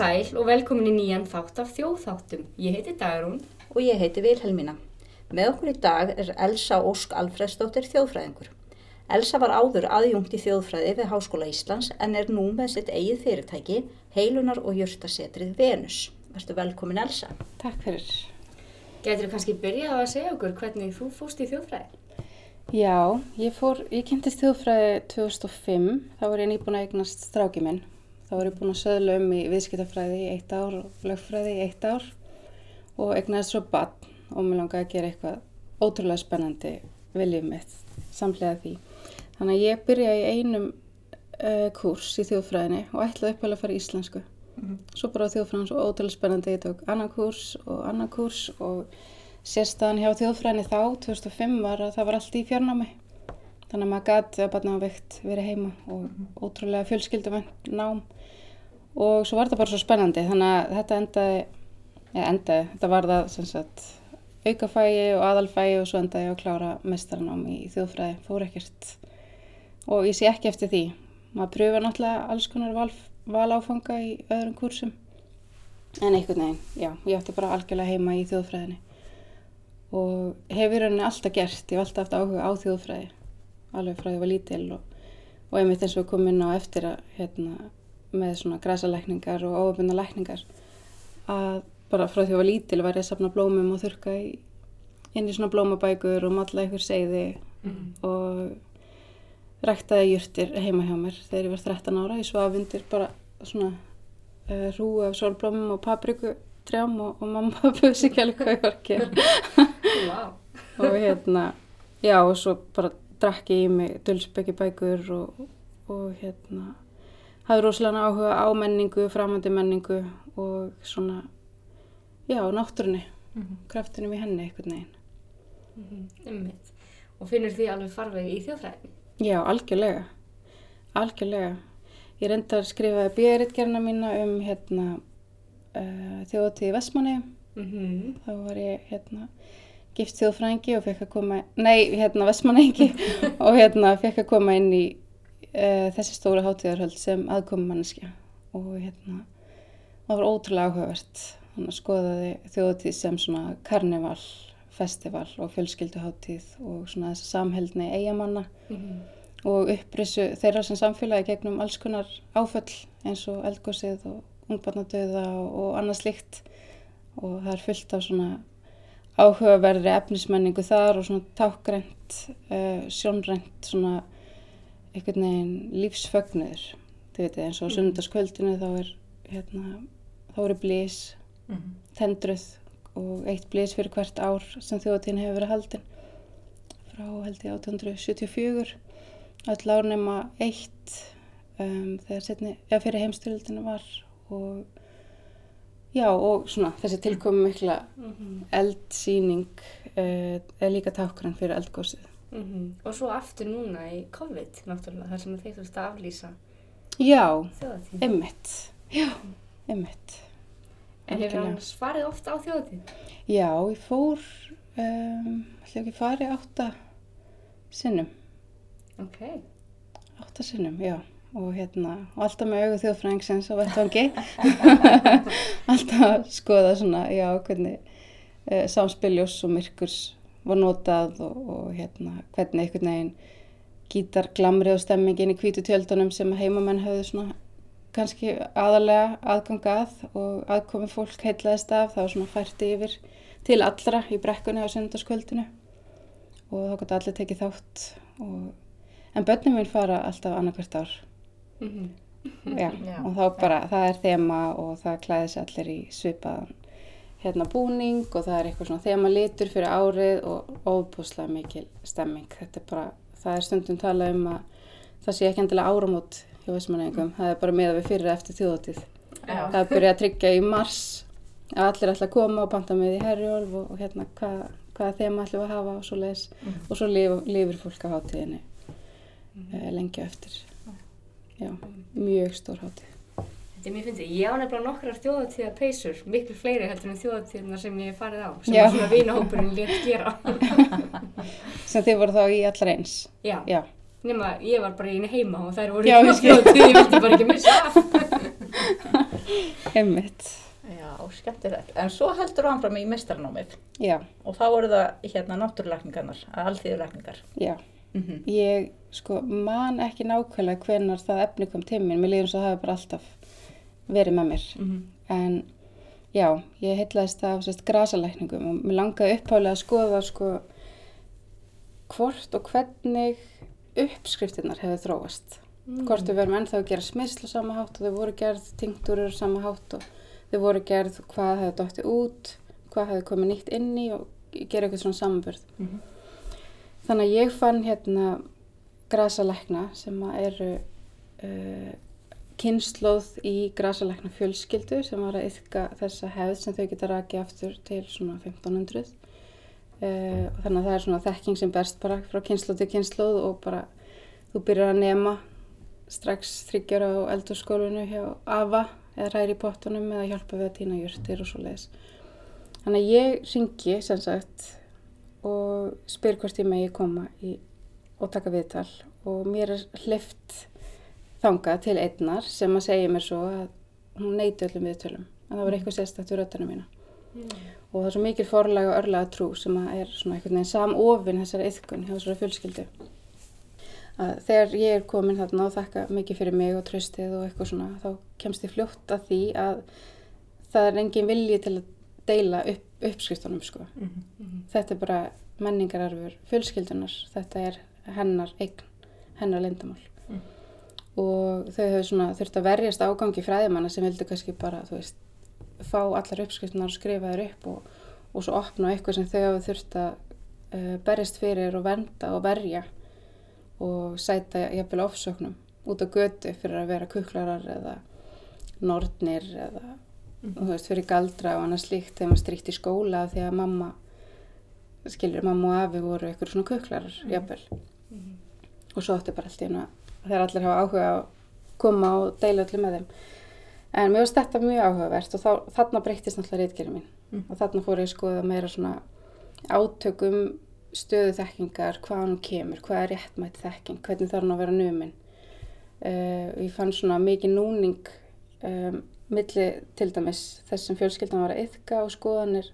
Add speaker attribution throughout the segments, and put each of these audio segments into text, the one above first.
Speaker 1: sæl og velkomin í nýjan þátt af þjóðþáttum. Ég heiti Dagrún.
Speaker 2: Og ég heiti Vilhelmína. Með okkur í dag er Elsa Ósk Alfredsdóttir þjóðfræðingur. Elsa var áður aðjungt í þjóðfræði við Háskóla Íslands en er nú með sitt eigið fyrirtæki, heilunar og jörtasetrið Venus. Verstu velkomin Elsa.
Speaker 3: Takk fyrir.
Speaker 1: Getur þú kannski byrjað að segja okkur hvernig þú fóst í þjóðfræði?
Speaker 3: Já, ég fór, ég kynntist þjóðfræði 2005, þá var ég nýbúin að eignast stráki minn. Þá var ég búin að söðla um í viðskiptafræði í eitt ár og lögfræði í eitt ár og eignast svo bann og mér langaði að gera eitthvað ótrúlega spennandi viljum mitt samlega því. Þannig að ég byrja í einum uh, kurs í þjóðfræðinni og ætlaði uppálega að fara í íslensku. Mm -hmm. Svo bara á þjóðfræðin svo ótrúlega spennandi, ég tók annan kurs og annan kurs og sérstæðan hjá þjóðfræðinni þá, 2005, var að það var allt í fjarnámi. Þannig að maður gæti að barna á vekt verið heima og mm -hmm. ótrúlega fjölskylduvend nám og svo var þetta bara svo spennandi þannig að þetta endaði, ja, endaði þetta var það sagt aukafægi og aðalfægi og svo endaði ég að klára mestaranám í þjóðfræði, fór ekkert. Og ég sé ekki eftir því. Maður pröfa náttúrulega alls konar val, valáfanga í öðrum kursum. En einhvern veginn, já, ég ætti bara algjörlega heima í þjóðfræðinni. Og hefur henni alltaf gert, ég hef alltaf haft áhuga á þjóðfræði alveg frá því að ég var lítil og, og einmitt eins og kom inn á eftir að hérna með svona græsalækningar og óöfnda lækningar að bara frá því að ég var lítil var ég að sapna blómum og þurka í, inn í svona blómabækur og matla ykkur segði mm. og ræktaði júrtir heima hjá mér þegar ég var 13 ára. Ég svaf undir bara svona uh, rúi af solblómum og papriku trjám og, og mamma var að gera.
Speaker 1: wow.
Speaker 3: og hérna, já og svo bara drakk ég í mig dölsbyggi bækur og, og hérna hafði rosalega áhuga á menningu, framhandi menningu og svona, já, náttúrunni, mm -hmm. kraftinum í henni eitthvað neginn.
Speaker 1: Mm -hmm. Ummitt. Og finnur því alveg farvegi í þjóðfræðin?
Speaker 3: Já, algjörlega, algjörlega. Ég reyndi að skrifa bíðaritgerna mína um hérna, uh, þjóðatíði Vestmanni. Mm -hmm. Þá var ég hérna, gift þjóðfræðingi og fekk að koma, nei, hérna Vestmanningi og hérna fekk að koma inn í uh, þessi stóra hátíðarhöld sem aðkomi manneskja og hérna það var ótrúlega áhugavert. Þannig að skoðaði þjóðtíð sem svona karnival, festival og fjölskylduháttíð og svona þessa samheldni eigamanna mm -hmm. og upprissu þeirra sem samfélagi gegnum alls konar áföll eins og eldgósið og ungbarnadauða og, og annað slikt og það er fullt af svona áhugaverðri efnismenningu þar og svona tákgrænt, uh, sjónrænt svona einhvern veginn lífsfögnuður þið veitir eins og mm. sundarskvöldinu þá er hérna, þá eru blís mm -hmm. tendruð og eitt blís fyrir hvert ár sem þjóðatíðin hefur verið haldin frá held ég 1874 all ár nema eitt um, þegar setni, eða fyrir heimstyrildinu var og já og svona þessi tilkomi mikla mm -hmm. eldsýning uh, er líka tákran fyrir eldgósið
Speaker 1: Mm -hmm. Og svo aftur núna í COVID náttúrulega þar sem þeir þurftu að aflýsa
Speaker 3: Já, emitt Já, emitt
Speaker 1: En hefur hann svarið ofta á þjóðatíð?
Speaker 3: Já, ég fór um, ætla ekki farið átta sinnum.
Speaker 1: Ok.
Speaker 3: Átta sinnum, já. Og hérna, og alltaf með auðu þjóðfræðingsins á vettvangi. Alltaf skoða svona, já, hvernig uh, samspiljós og myrkurs var notað og, og hérna, hvernig einhvern veginn gítarglamri og stemmingin í kvítu tjöldunum sem heimamenn hafðu svona kannski aðalega aðgangað og aðkomi fólk heitlaðist af það var svona fært yfir til allra í brekkunni á sundarskvöldinu og þá gott allir tekið þátt og... en börnum vil fara alltaf annarkvært ár mm -hmm. Já, Já, og þá bara það er þema og það klæðis allir í svipaðan hérna búning og það er eitthvað svona þema litur fyrir árið og óbúslega mikil stemming. Þetta er bara, það er stundum talað um að það sé ekki endilega áramót hjá vissmanningum, það er bara með að við fyrir eftir þjóðatíð. Já. Það byrjað að tryggja í mars að allir ætla að koma og panta með í herjólf og, og hérna hvað, hvaða þema ætlum að hafa og svo leiðis mm. og svo lif, lifir fólk á hátíðinni mm. uh, lengi eftir. Já, mjög stór hátíð.
Speaker 1: Þetta er mjög fyndið. Ég á nefnilega nokkrar þjóðatíða peysur, miklu fleiri heldur en þjóðatíðna sem ég farið á, sem Já. svona vinahópurinn létt gera.
Speaker 3: sem þið voru þá í allar eins?
Speaker 1: Já. Já. Nefna, ég var bara í einu heima og þær voru í þjóðatíð, ég vildi bara ekki missa af.
Speaker 3: Einmitt.
Speaker 2: Já, skemmtilegt. En svo heldur þú áfram í meistarnámið
Speaker 3: Já,
Speaker 2: og þá eru það hérna náttúrulækningarnar, alþýðulækningar.
Speaker 3: já.
Speaker 2: Mm -hmm.
Speaker 3: Ég sko man ekki nákvæmlega hvenar það efni kom til mín. Mér líður eins og það hefur bara alltaf verið með mér.
Speaker 2: Mhm.
Speaker 3: En já, ég heitlaðist af sérst grasalækningum og mér langaði upphálega að skoða sko hvort og hvernig uppskriftinnar hefur þróast. Hvort við verum ennþá að gera smysl á sama hátt og þau voru gerð tinkturur á sama hátt og þau voru gerð hvað hefði dótti út, hvað hefði komið nýtt inn í og gera eitthvað svona samanbörð.
Speaker 2: Mhm.
Speaker 3: Þannig að ég fann hérna grasalækna sem eru uh, kynnslóð í grasalækna fjölskyldu sem var að yfka þessa hefð sem þau geta rakið aftur til svona 1500 uh, og þannig að það er svona þekking sem berst bara frá kynnslóð til kynnslóð og bara þú byrjar að nema strax þryggjara á eldurskólinu hjá AFA eða ræri í pottunum eða hjálpa við að týna jurtir og svo leiðis. Þannig að ég ringi sem sagt og spyr hvort ég megi koma í, og taka viðtal og mér er hlift þangað til einnar sem að segja mér svo að hún neyti öllum viðtölum að það var eitthvað sérstætt við röttana mína. Og það er svo mikil forlega og örlega trú sem að er svona einhvern veginn samofin þessari yðkun hjá þessari fjölskyldu. Að þegar ég er komin þarna og þakka mikið fyrir mig og tröstið og eitthvað svona þá kemst ég fljótt að því að það er engin vilji til að deila upp, uppskriftunum sko.
Speaker 2: Mhm.
Speaker 3: þetta er bara menningararfur fjölskyldunar, þetta er hennar eign, hennar lindamál
Speaker 2: Mm.
Speaker 3: Og þau hefur svona þurft að verjast ágangi fræðimanna sem vildu kannski bara, þú veist fá allar uppskriftunar og skrifa þér upp og, og svo opna eitthvað sem þau hafa þurft að uh, berjast fyrir og vernda og verja og sæta jafnvel ofsóknum út á götu fyrir að vera kuklarar eða nornir eða þú veist, fyrir galdra og annað slíkt þegar maður stríkt í skóla því að mamma skilur, mamma og afi voru eitthvað svona kuklarar, jafnvel. Og svo átti bara allt í hérna þegar allir hafa áhuga að koma og deila allir með þeim en mér finnst þetta mjög áhugavert og þá, þarna breyttist náttúrulega reitgerið mín
Speaker 2: Mm.
Speaker 3: og þarna fór ég að skoða meira svona átökum stöðu þekkingar, hvað hann kemur, hvað er réttmætt þekking, hvernig þarf hann að vera numin. Uh, ég fann svona mikið núning um, milli til dæmis þess sem fjölskyldan var að yfka og skoðanir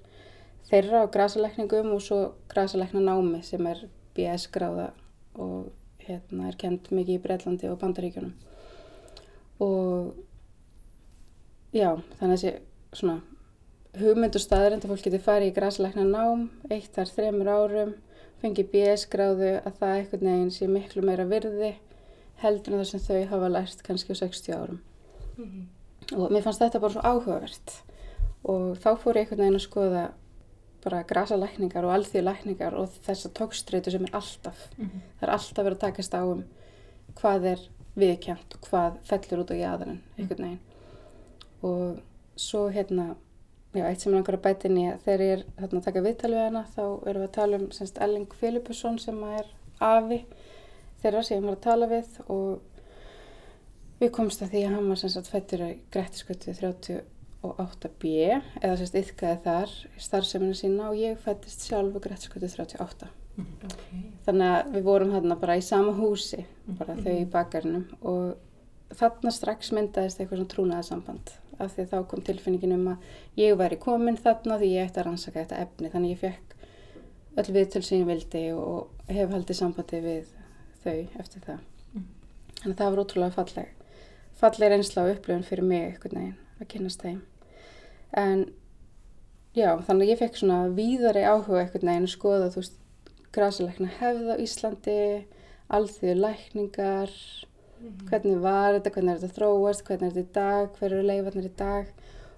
Speaker 3: þeirra á grasalækningum og svo grasalækna námi sem er BS gráða og hérna er kent mikið í Breitlandi og Bandaríkjunum. Og já, þannig að þessi svona hugmyndu staðrind að fólk geti farið í græsleikna nám eitt þar þremur árum fengi BS gráðu að það einhvern veginn sé miklu meira virði heldur en það sem þau hafa lært kannski á 60 árum. Og mér fannst þetta bara svo áhugavert. Og þá fór ég einhvern veginn að skoða bara græsalækningar og alþjóðlækningar og þessa tókstreitu sem er alltaf.
Speaker 2: Mhm.
Speaker 3: það er alltaf verið að takast á um hvað er viðkjönt og hvað fellur út á jæðarinn einhvern veginn. Og svo hérna já, eitt sem ég langar að bæta inn í að þegar ég er hérna, að taka viðtal við hana þá erum við að tala um semst Elling Filipusson sem að er afi þeirra sem ég var að tala við og við komst að því að hann var semst fættur í Grettiskötu 38B eða semst yfkaði þar starfsemina sína og ég fættist sjálf á Grettiskötu 38
Speaker 1: Okay.
Speaker 3: þannig að við vorum hérna bara í sama húsi bara þau í bakarnum og þarna strax myndaðist eitthvað svona trúnaðarsamband af því þá kom tilfinningin um að ég væri komin þarna því ég ætti að rannsaka þetta efni þannig ég fekk öll viðtöl sem ég vildi og hef haldið sambandi við þau eftir það
Speaker 2: Mm.
Speaker 3: þannig að það var ótrúlega falleg falleg reynsla og upplifun fyrir mig einhvern veginn að kynast þeim en já, þannig að ég fekk svona víðari áhuga einhvern veginn að skoða þú veist græsilegna hefð á Íslandi, alþjóðu lækningar, hvernig var þetta, hvernig er þetta þróast, hvernig er þetta í dag, hver eru leifarnir í dag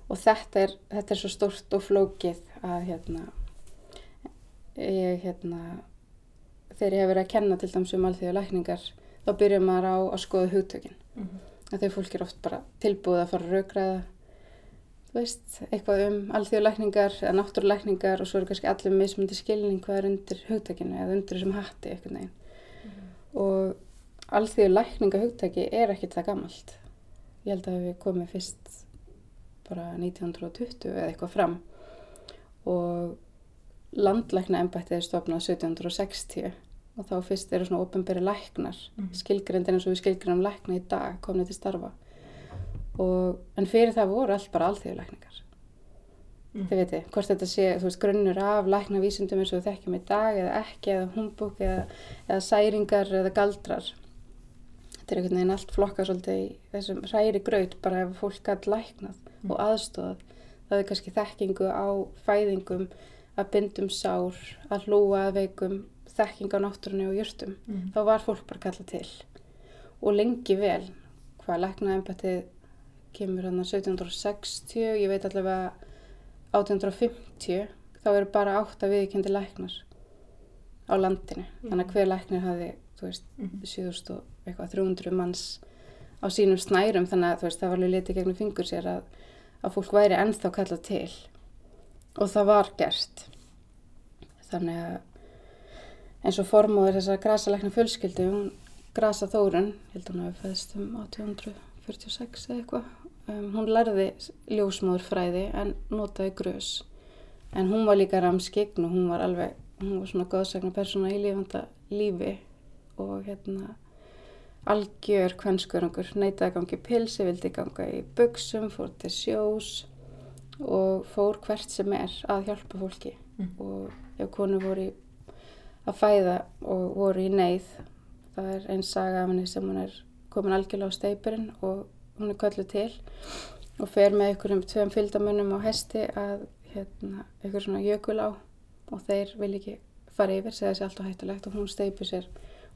Speaker 3: og þetta er, þetta er svo stórt og flókið að hérna, ég hérna, þegar ég hef verið að kenna til dæmis um alþjóðu lækningar, þá byrjar maður á að skoða hugtökin.
Speaker 2: Mhm.
Speaker 3: Að þau fólk er oft bara tilbúið að fara að raugræða þú veist, eitthvað um alþjóðlækningar eða náttúrulækningar og svo eru kannski allir mismundi skilning hvað er undir hugtakinu eða undir þessum hatti eitthvað neginn. Og alþjóðlækninga hugtaki er ekkert það gamalt. Ég held að við komið fyrst bara 1920 eða eitthvað fram og landlækna embættið er stofnað 1760 og þá fyrst eru svona ofinberi læknar
Speaker 2: Mhm.
Speaker 3: skilgrindin eins og við skilgrindum lækna í dag komnið til starfa og, en fyrir það voru allt bara alþjóðlækningar
Speaker 1: Mm.
Speaker 3: þið veitir, hvort þetta sé veist, grunnur af læknavísundum eins og við þekkjum í dag eða ekki, eða humbúk eða, eða særingar eða galdrar þetta er einhvern veginn allt flokka svolítið í þessum hræri graut bara ef fólk gætt læknað
Speaker 1: Mm.
Speaker 3: og aðstofað það er kannski þekkingu á fæðingum að bindum sár að hlúa að veikum þekking á náttúrunni og jurtum
Speaker 1: Mm.
Speaker 3: þá var fólk bara kallað til. Og lengi vel hvað læknaðembættið kemur hann 1760 ég veit allavega 1850 þá eru bara átt að viðkendi læknar á landinu. Þannig að hver læknir hafi veist,
Speaker 1: Mhm.
Speaker 3: 7000 og eitthvað 300 manns á sínum snærum. Þannig að veist, það var alveg litið gegnum fingur sér að, að fólk væri ennþá kallað til. Og það var gert. Þannig að eins og formóður þessar grasalækna fjölskyldu hún Grasa Þórun, held að hún hafi fæðist um 1846 eða eitthvað. Um, hún lærði ljósmóðurfræði en notaði grös. En hún var líka ramskign og hún var alveg hún var svona góðsagna persóna í lifanda lífi og hérna algjör kvennskörungur neitaði að gangi pilsi, vildi ganga í buksum, fór til sjós og fór hvert sem er að hjálpa fólki.
Speaker 1: Mm.
Speaker 3: og ef konu voru í, að fæða og voru í neyð það er einn saga af henni sem hún er komin algjörlega á steipurinn og hún er kölluð til og fer með einhverjum tveim fylgdamönnum á hesti að hérna, einhver svona jökul á og þeir vil ekki fara yfir, segja sér allt og hættulegt og hún steipur sér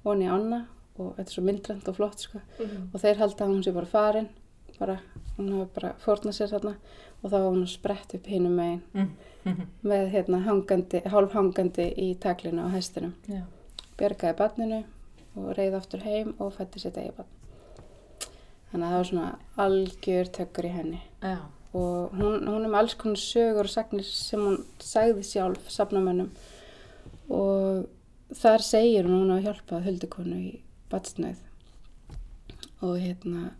Speaker 3: onni ána og þetta er svo myndrænt og flott sko
Speaker 1: Mhm.
Speaker 3: og þeir halda að hún sé bara farin bara, hún hafi bara fórnað sér þarna og þá var hún sprett upp hinum megin
Speaker 1: Mhm.
Speaker 3: með hérna hangandi, hálf hangandi í taklinu á hestinum
Speaker 1: Já.
Speaker 3: bjargaði barninu og reið aftur heim og fætti sitt eigi barn þannig að það var svona algjör tökkur í henni
Speaker 1: Já.
Speaker 3: og hún, hún er með alls konar sögur og sagnir sem hún sagði sjálf safnamönnum og þar segir hún að hjálpað huldukonu í batsnöð og hérna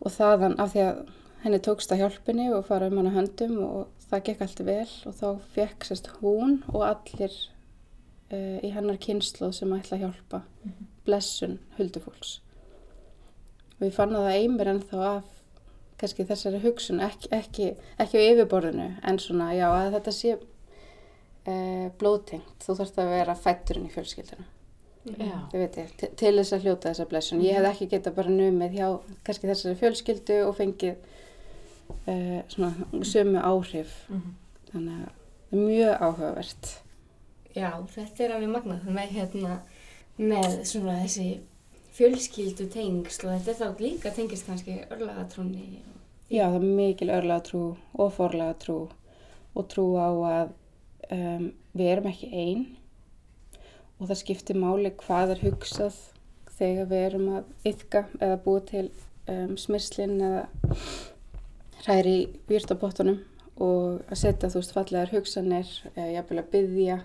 Speaker 3: og þaðan af því að henni tókst að hjálpinni og fara um hana höndum og það gekk allt vel og þá fekk sérst hún og allir uh, í hennar kynslu sem ætla að hjálpa
Speaker 1: Mhm.
Speaker 3: blessun huldufólks og ég fann að það eimir ennþá af kannski þessari hugsun ekki, ekki, ekki á yfirborðinu en svona já að þetta sé uh, blóðtengt. Þú þarfst að vera fætturinn í veit ég, til, til þess að hljóta þessa blessun. Ég hef ekki getað bara numið hjá kannski þessari fjölskyldu og fengið uh, svona sömu áhrif.
Speaker 1: Mhm.
Speaker 3: þannig að það er mjög áhugavert.
Speaker 1: Já, þetta er alveg magnað. Með hérna, með svona þessi fjölskyldu tengsl og þetta er þá líka tengist kannski örlagatrúni.
Speaker 3: Já, það er mikil örlega trú og forlega trú og trú á að um, við erum ekki einn og það skiptir máli hvað er hugsað þegar við erum að yfka eða búa til um, smyrslinn eða hræri í výrtabottunum og að setja þú veist fallegar hugsanir eða jafnvel að byggja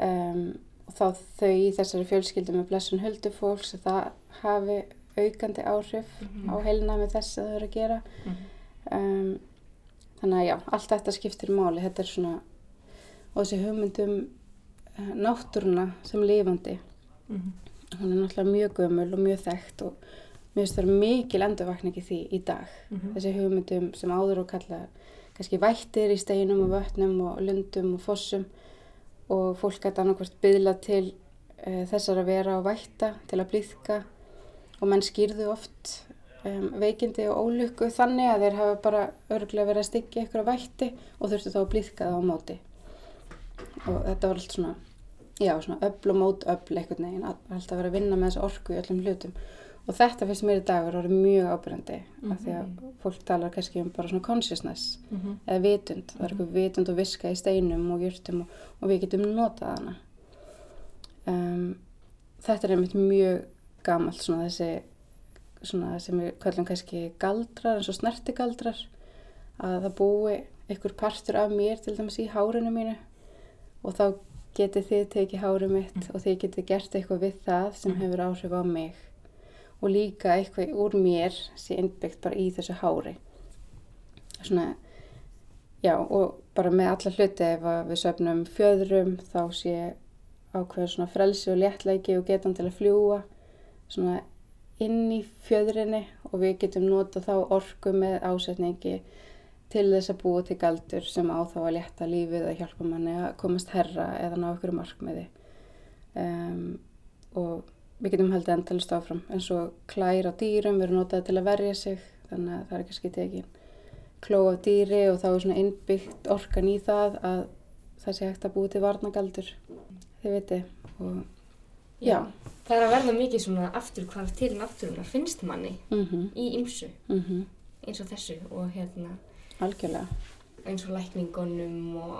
Speaker 3: um, og þá þau í þessari fjölskyldu með blessun höldufólks að það hafi aukandi áhrif á heilna með þess að það eru að gera. Um, þannig að já, allt þetta skiptir máli. Þetta er svona og þessi hugmyndum náttúruna sem lifandi
Speaker 1: Mhm.
Speaker 3: hún er náttúrulega mjög gömul og mjög þekkt og mér finnst það mikil endurvakning í því í dag
Speaker 1: Mhm.
Speaker 3: þessi hugmyndum sem áður og kalla kannski vættir í steinum og vötnum og lundum og fossum og fólk gæti annarkvært byðla til uh, þessar að vera á vætta til að blíðka og menn skýrðu oft um, veikindi og ólukku þannig að þeir hafa bara örgulega verið að styggja ykkur á vætti og þurftu þá að blíðka það á móti og þetta var allt svona já, svona öll og mót öll einhvern veginn, að- alltaf verið að vinna með þessu orku í öllum hlutum. Og þetta finnst mér í dag verið orðið mjög ábyrjandi af því að fólk talar kannski um bara svona consciousness
Speaker 1: Mhm.
Speaker 3: eða vitund, það er eitthvað vitund og viska í steinum og jurtum og, og við getum notað hana. Um, þetta er einmitt mjög gamalt svona þessi svona sem við kallum kannski galdrar eins og snertigaldrar að það búi einhver partur af mér til dæmis í hárinu mínu. Og þá getið þið tekið hárið mitt og þið getið gert eitthvað við það sem hefur áhrif á mig. Og líka eitthvað úr mér sé innbyggt bara í þessu hári. Svona já og bara með alla hluti ef við söfnum fjöðrum þá sé ákveður svona frelsi og léttleiki og getan til að fljúa svona inn í fjöðrinni. Og við getum nota þá orku með ásetningi til þess að búa til galdur sem á þá að létta lífið að hjálpa manni að komast herra eða ná ykkur markmiði. Um, og við getum haldið endalist áfram eins og klær á dýrum við erum notað til að verja sig þannig að það er kannski tekin kló af dýri og þá er svona innbyggt orkan í það að það sé hægt að búa til varnagaldur þið viti og já,
Speaker 1: Það er að verða mikið svona afturkvarf til náttúrunar finnst manni
Speaker 3: mhm,
Speaker 1: í ymsu
Speaker 3: mhm,
Speaker 1: eins og þessu og hérna
Speaker 3: algjörlega.
Speaker 1: Eins og lækningunum og,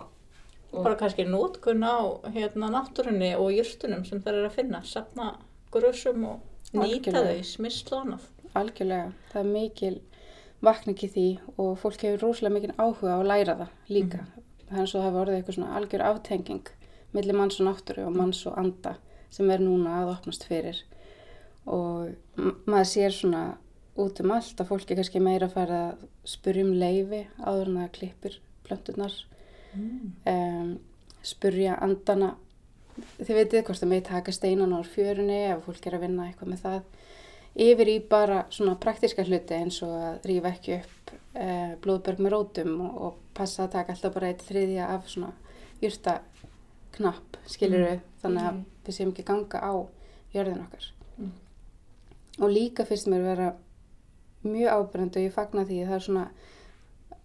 Speaker 1: og
Speaker 2: Bara kannski nótkun á hérna náttúrunni og júrstunum sem það er að finna, sapna grössum og nýta þau, annað.
Speaker 3: algjörlega, það er mikil vakning í því og fólk hefur rosalega mikil áhuga á að læra það líka. Það er eins og það hafa orðið eitthvað svona algjör aftenging millir manns og náttúru og manns og anda sem er núna að opnast fyrir. Og maður sér svona út um allt að fólk er kannski meira að fara að spurja um leifi áður en það klippir plönturnar. Um, spurja andana þið veitir hvort það með taka steinan á fjörunni ef fólk er að vinna eitthvað með það. Yfir í bara svona praktiska hluti eins og að rífa ekki upp uh, blóðberg með rótum og, og passa að taka alltaf bara eitt þriðja af svona jurta knapp skilur þannig að
Speaker 1: Mhm.
Speaker 3: við séum ekki ganga á jörðin okkar.
Speaker 2: Mm.
Speaker 3: og líka finnst mér vera mjög ábyrgandi og ég fagna því að það er svona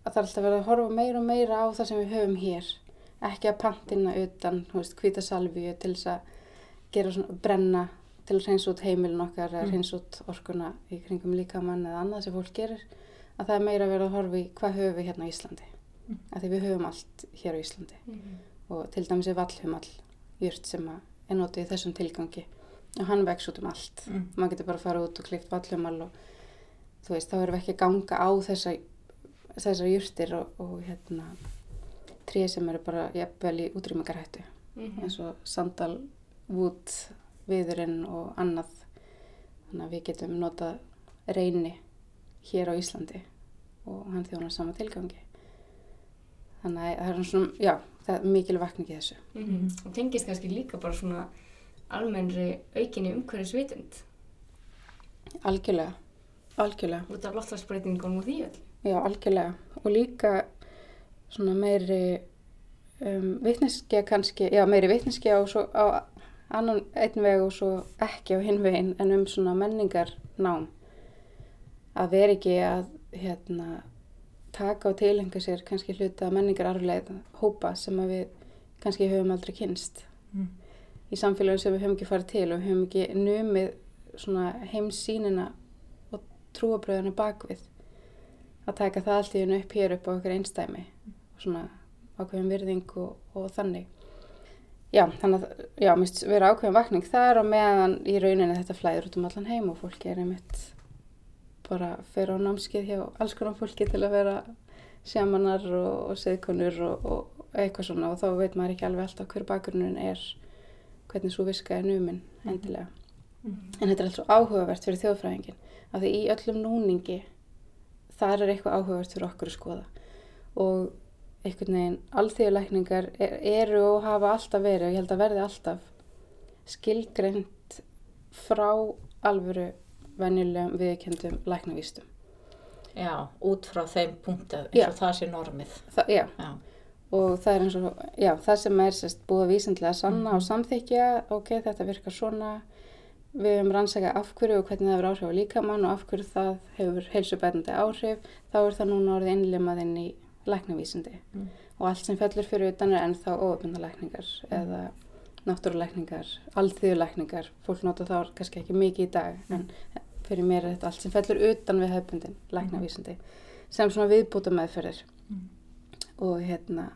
Speaker 3: að það er alltaf verið að horfa meira og meira á það sem við höfum hér ekki að pantina utan, þú veist, hvita salvíu til þess að gera svona, brenna til að reyns út heimilin okkar
Speaker 2: Mm.
Speaker 3: reyns út orkuna í kringum líkamann eða annað sem fólk gerir að það er meira verið að horfa í hvað höfum við hérna á Íslandi
Speaker 2: Mm.
Speaker 3: að því við höfum allt hér á Íslandi
Speaker 1: Mhm.
Speaker 3: og til dæmis er vallhumall jurt sem er notið í þessum tilgangi og hann vex út um allt
Speaker 2: Mm.
Speaker 3: maður getur bara að fara út og klift vallhumall og þú veist, þá erum við ekki að ganga á þessa, þessar jurtir og, og hérna tré sem eru bara jafnvel í útrýmingarhættu.
Speaker 1: Mhm.
Speaker 3: eins og sandal, vút, viðurinn og annað. Þannig að við getum notað reyni hér á Íslandi og hann þjónar sama tilgangi. Þannig að það er svona, já, það er mikil vakning í þessu.
Speaker 1: Mhm. og tengist kannski líka bara svona almennri aukinni umhverfisvitund.
Speaker 3: Algjörlega, algjörlega
Speaker 1: út af loftslagsbreytingunum og því öll
Speaker 3: Já, algjörlega. Og líka svona meiri um, vitneskja kannski, já, meiri vitneskja á, svo, á annan einn veg og svo ekki á hinn veginn en um svona menningar nám. Að vera ekki að hérna, taka og tilenga sér kannski hluta menningar arfleið hópa sem að við kannski höfum aldrei kynst
Speaker 2: Mm.
Speaker 3: í samfélagum sem við höfum ekki farið til og höfum ekki numið svona heimsýnina og trúabröðuna bakvið að taka það allt í hennu upp hér upp á okkur einstæmi og svona ákveðin virðing og, og þannig. Já, þannig að já, mist vera ákveðin vakning þar og meðan í rauninni þetta flæður út um allan heim og fólki er einmitt bara fyrir á námskeið hjá alls konar fólki til að vera sjamanar og, og seðkonur og, og eitthvað svona og þá veit maður ekki alveg alltaf hver bakgrunin er hvernig svo viska er numin endilega. En þetta er alltaf áhugavert fyrir þjóðfræðingin af því í öllum núningi þar er eitthvað áhugavert fyrir okkur að skoða og einhvern veginn alþjóðlækningar er, eru og hafa alltaf verið og ég held að verði alltaf skilgreint frá alvöru venjulegum viðkendum læknavístum.
Speaker 2: Já, út frá þeim punktu eins
Speaker 3: Já.
Speaker 2: og það sé normið.
Speaker 3: Þa, já,
Speaker 2: Já.
Speaker 3: og það er eins og, já, það sem er sérst búið vísindlega sanna
Speaker 2: Mhm.
Speaker 3: og samþykja, ok, þetta virkar svona, við höfum rannsaka af hverju og hvernig það hefur áhrif á líkamann og af hverju það hefur heilsubætandi áhrif, þá er það núna orðið innlimað inn í læknavísindi.
Speaker 2: Mm.
Speaker 3: og allt sem fellur fyrir utan er ennþá óöfndalækningar eða náttúrulækningar, alþýðulækningar, fólk nota þá kannski ekki mikið í dag en fyrir mér er þetta allt sem fellur utan við hefbundin læknavísindi sem svona viðbúta meðferðir
Speaker 2: Mm.
Speaker 3: og hérna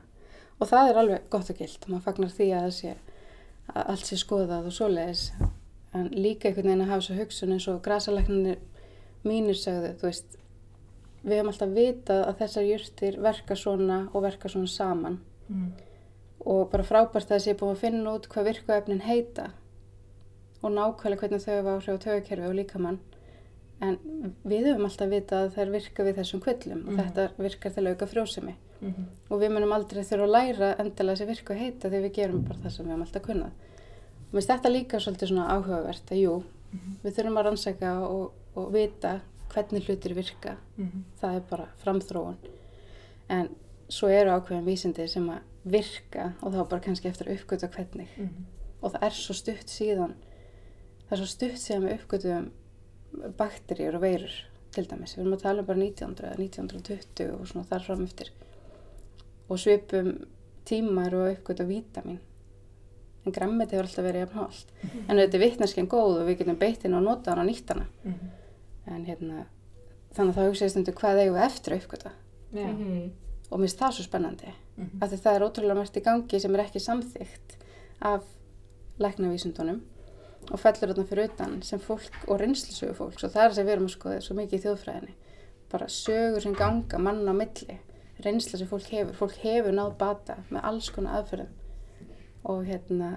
Speaker 3: og það er alveg gott og gilt. Maður fagnar því að, það sé, að allt sé skoðað og svoleiðis en líka einhvern veginn að hafa svo hugsun eins og grasalæknarnir mínir sögðu þú veist við höfum alltaf vitað að þessar jurtir verka svona og verka svona saman
Speaker 2: Mm.
Speaker 3: og bara frábært að það sé búin að finna út hvað virkuefnin heita og nákvæmlega hvernig þau hafa áhrif á tögakerfi og líkamann en við höfum alltaf vitað að þær virka við þessum kvöllum og
Speaker 2: Mhm.
Speaker 3: þetta virkar til að auka frjósemi
Speaker 2: Mhm.
Speaker 3: og við munum aldrei þurfa að læra endilega þessi virku heita því við gerum bara það sem við höfum alltaf kunnað. Mér finnst þetta líka svolítið svona áhugavert að jú, Við þurfum að rannsaka og, og vita hvernig hlutir virka.
Speaker 4: Mhm.
Speaker 3: Það er bara framþróun. En svo eru ákveðin vísindi sem að virka og þá bara kannski eftir að uppgöta hvernig.
Speaker 4: Mhm.
Speaker 3: Og það er svo stutt síðan, það er svo stutt síðan við uppgötum bakteríur og veirur til dæmis. Við erum að tala um bara 1900 eða 1920 og svona þar fram eftir. Og svipum tímar og uppgöta vítamin. En grammeti hefur alltaf verið jafn hált. En þetta er vittneskinn góð og við getum beitt henni og nota hann og nýtt hana.
Speaker 4: Mhm.
Speaker 3: En hérna, þannig að það hugsaðist undir hvað eigum við eftir að uppgöta.
Speaker 4: Já.
Speaker 1: Mhm.
Speaker 3: Og mér finnst það svo spennandi.
Speaker 4: Mhm.
Speaker 3: Af því það er ótrúlega margt í gangi sem er ekki samþygt af læknavísundunum og fellur þarna fyrir utan sem fólk og reynslusögu fólks og það er að við erum að skoða svo mikið í þjóðfræðinni. Bara sögur sem ganga manna á milli, reynsla sem fólk hefur. Fólk hefur náð bata með alls konar aðferðum og hérna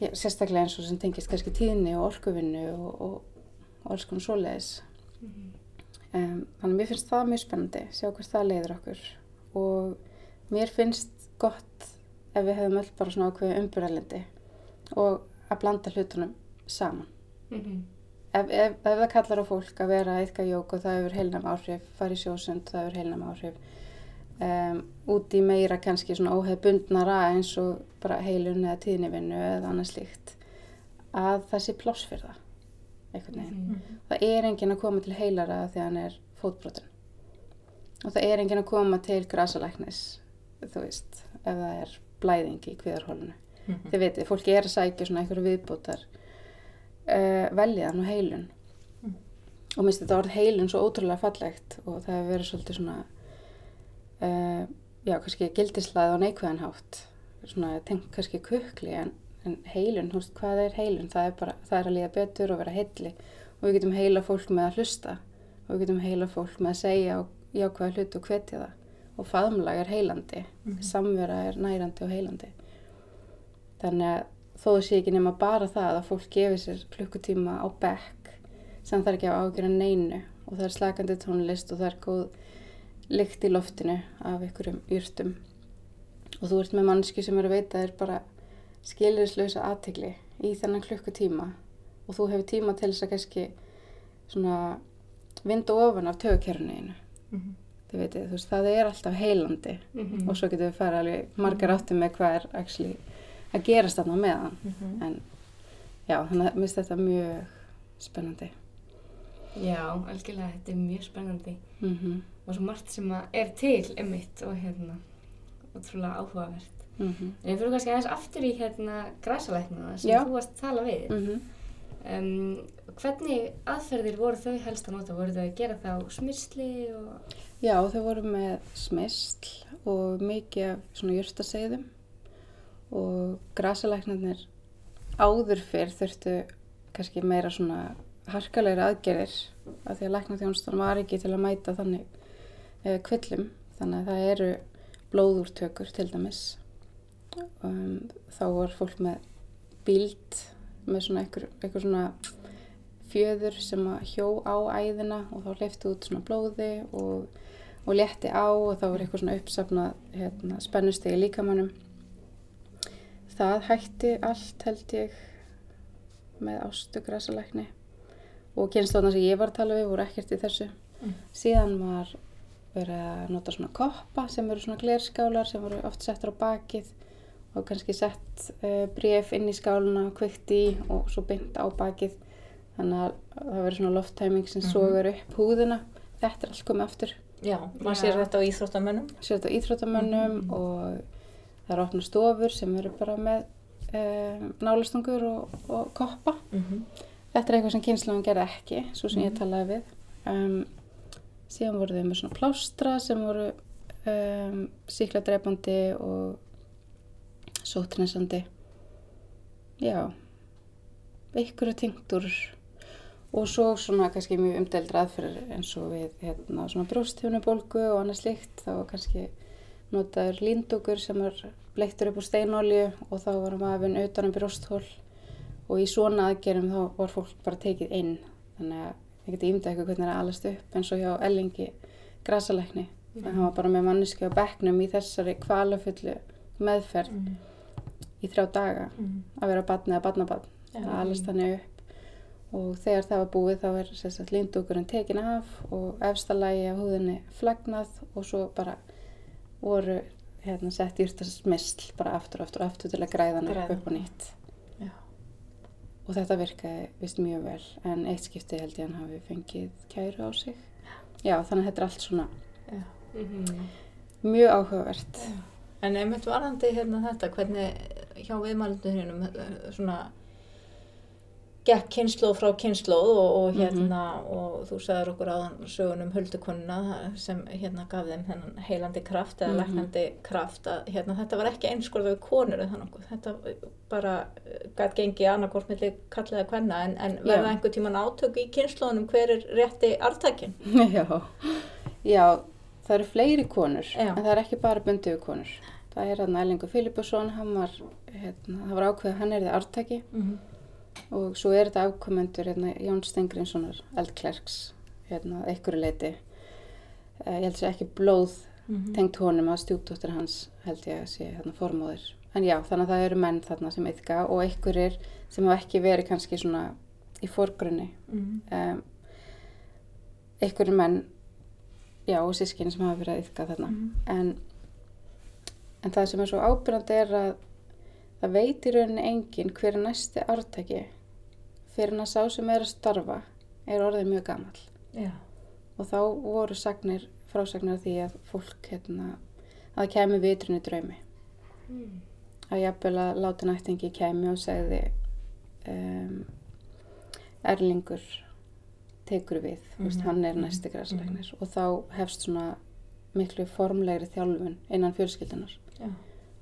Speaker 3: já, sérstaklega eins og sem tengist kannski tíðni og orkuvinnu og, og, og alls konar svoleiðis. Um, þannig að mér finnst það mjög spennandi, sjá hvert það leiður okkur og mér finnst gott ef við hefum öll bara svona ákveði umbyrðalendi og að blanda hlutunum saman.
Speaker 1: Mhm.
Speaker 3: Ef, ef, ef það kallar á fólk að vera eitthvað jók og það hefur heilnam áhrif, fara í sjósund, það hefur heilnam áhrif, um, út í meira kannski svona óhefbundnara eins og bara heilun eða tíðnivinnu eða annað slíkt, að það sé pláss fyrir það, einhvern veginn.
Speaker 1: Mhm.
Speaker 3: Það er enginn að koma til heilara þegar hann er fótbrotin. Og það er enginn að koma til grasalæknis, þú veist, ef það er blæðing í kviðarhólinu.
Speaker 4: Mhm.
Speaker 3: Þið veitir, fólki er að sækja svona einhverju viðbútar uh, veljaðan og heilun.
Speaker 4: Mm.
Speaker 3: Og minnst þetta orð heilun svo ótrúlega fallegt og það hefur verið svolítið svona, uh, já, kannski gildislaði og neikvæðan hátt. Svona tengt kannski kukli en, en heilun, veist, hvað er heilun? Það er bara, það er að líða betur og vera heilli og við getum heila fólk með að hlusta og við getum heila fólk með að segja og jákvæða hlut og hvetja það og faðmlag er heilandi,
Speaker 4: Mhm.
Speaker 3: samvera er nærandi og heilandi. Þannig að þó sé ekki nema bara það að fólk gefi sér klukkutíma á bekk sem þarf ekki að ágjöra neinu og það er slakandi tónlist og það er góð lykt í loftinu af einhverjum yrtum og þú ert með mannsku sem er að veita þér bara skilirislausa aðtegli í þennan klukkutíma. Og þú hefur tíma til þess að kannski svona vinda ofan af tögukerfinu
Speaker 4: Mhm.
Speaker 3: þið veitir, þú veist, það er alltaf heilandi.
Speaker 1: Mhm.
Speaker 3: og svo getum við farið alveg margar áttum með hvað er actually að gerast þarna með hann
Speaker 4: Mhm.
Speaker 3: en já, þannig að mér finnst þetta mjög spennandi.
Speaker 1: Já, algjörlega, þetta er mjög spennandi.
Speaker 3: Mm
Speaker 1: og svo margt sem er til einmitt og hérna ótrúlega áhugavert.
Speaker 3: -hmm.
Speaker 1: En ég fyrir kannski aðeins aftur í hérna græsalæknuna sem
Speaker 3: Já.
Speaker 1: þú varst að tala við.
Speaker 3: Mm
Speaker 1: Um, hvernig aðferðir voru þau helst að nota? Voru þau að gera þá smyrsli og...
Speaker 3: Já, þau voru með smysl og mikið af svona jurtaseiðum og grasalæknarnir áður fyrr þurftu kannski meira svona harkalegri aðgerðir af því að læknaþjónustan var ekki til að mæta þannig uh, kvillum þannig að það eru blóðúrtökur til dæmis um, þá var fólk með bíld með svona einhver svona fjöður sem að hjó á æðina og þá hleyfti út svona blóði og, og létti á og þá var eitthvað svona uppsafnað hérna, spennustegi líkamannum. Það hætti allt held ég með ástu græsalækni og kynnslóðna sem ég var að tala við voru ekkert í þessu.
Speaker 4: Mm.
Speaker 3: Síðan var verið að nota svona koppa sem eru svona glerskálar sem voru oft settur á bakið og kannski sett uh, bref inn í skáluna, kvikt í og svo bynd á bakið þannig að það verður svona lofttæming sem
Speaker 4: Mhm.
Speaker 3: sogar upp húðina þetta er allt komið aftur
Speaker 4: Já, maður sér þetta á íþróttamönnum.
Speaker 3: sér þetta á íþróttamönnum
Speaker 4: Mhm.
Speaker 3: og það eru opna stofur sem eru bara með um, nálastungur og, og koppa
Speaker 4: Mhm.
Speaker 3: þetta er eitthvað sem kynnslóðan gerði ekki svo sem ég
Speaker 4: Mhm.
Speaker 3: talaði við um, síðan voru þau með svona plástra sem voru um, síkladreipandi og sóttrinsandi já einhverju tinktur og svo svona kannski mjög umdeldra aðferðir eins og við hérna svona brjósthjónubólgu og annað slíkt. Þá kannski notaður líndúkur sem var bleittur upp úr steinolju og þá var maðurinn utan um brjósthól og í svona aðgerum þá var fólk bara tekið inn. Þannig að ég geti ímyndað eitthvað hvernig það er að alast upp eins og hjá Ellingi grasalækni mm. hann var bara með manneski á bekknum í þessari kvalafullu meðferð
Speaker 4: Mhm.
Speaker 3: í þrjá daga
Speaker 4: Mhm.
Speaker 3: að vera batni eða batnabatn það alast þannig upp og þegar það var búið þá er sérstaklega lindúkurinn tekin af og efsta lagi af húðinni flagnað og svo bara voru hérna sett írtasmisl bara aftur og aftur og aftur til að græða hann upp upp og nýtt. Og þetta virkaði vist mjög vel en eitt skipti held ég hann hafi fengið kæru á sig já þannig að þetta er allt svona
Speaker 4: Já.
Speaker 1: Mhm.
Speaker 3: mjög áhugavert
Speaker 4: En einmitt varandi hérna þetta, hvernig hjá viðmælundunum svona gekk kynnslóð frá kynnslóð og, og hérna og þú sagðir okkur áðan sögunum huldukonuna sem hérna gaf þeim þennan heilandi kraft eða
Speaker 3: Mhm.
Speaker 4: læknandi kraft að hérna þetta var ekki einskorða við konur eða þannig, þetta bara gætt gengið annarkort milli kallaða kvenna en, en verða einhver tíman átök í kynnslóðunum hver er rétti artakin?
Speaker 3: já, já það eru fleiri konur
Speaker 4: Já.
Speaker 3: en það er ekki bara bundið við konur það er hann Erlingur Filipusson hann var, hérna, það var ákveð að hann er þið artaki
Speaker 4: Mm -hmm.
Speaker 3: Og svo er þetta afkomendur hérna, Jón Stengrinssonar eldklerks hérna, að einhverju leiti uh, ég held sér ekki blóð
Speaker 4: Mhm.
Speaker 3: tengt honum að stjúpdóttir hans held ég að sé hérna, formóðir en já, þannig að það eru menn þarna sem yfka og einhverjir sem hafa ekki verið kannski svona í forgrunni.
Speaker 4: Mm
Speaker 3: um, einhverjir menn já, og sískinni sem hafa verið að yfka þarna.
Speaker 4: Mhm.
Speaker 3: en, en það sem er svo ábyrgandi er að það veit í rauninni enginn hver er næsti ártaki fyrir hann að sá sem er að starfa er orðið mjög gamall.
Speaker 4: Já.
Speaker 3: og þá voru sagnir, frásagnir af því að fólk hérna, að það kæmi vitrun í draumi.
Speaker 1: Mm.
Speaker 3: að jafnvel að láta nættingi kæmi og segði um, Erlingur tekur við, mm
Speaker 4: Mhm,
Speaker 3: hann er næsti græsleiknir og þá hefst svona miklu formlegri þjálfun innan fjölskyldunar
Speaker 4: Já.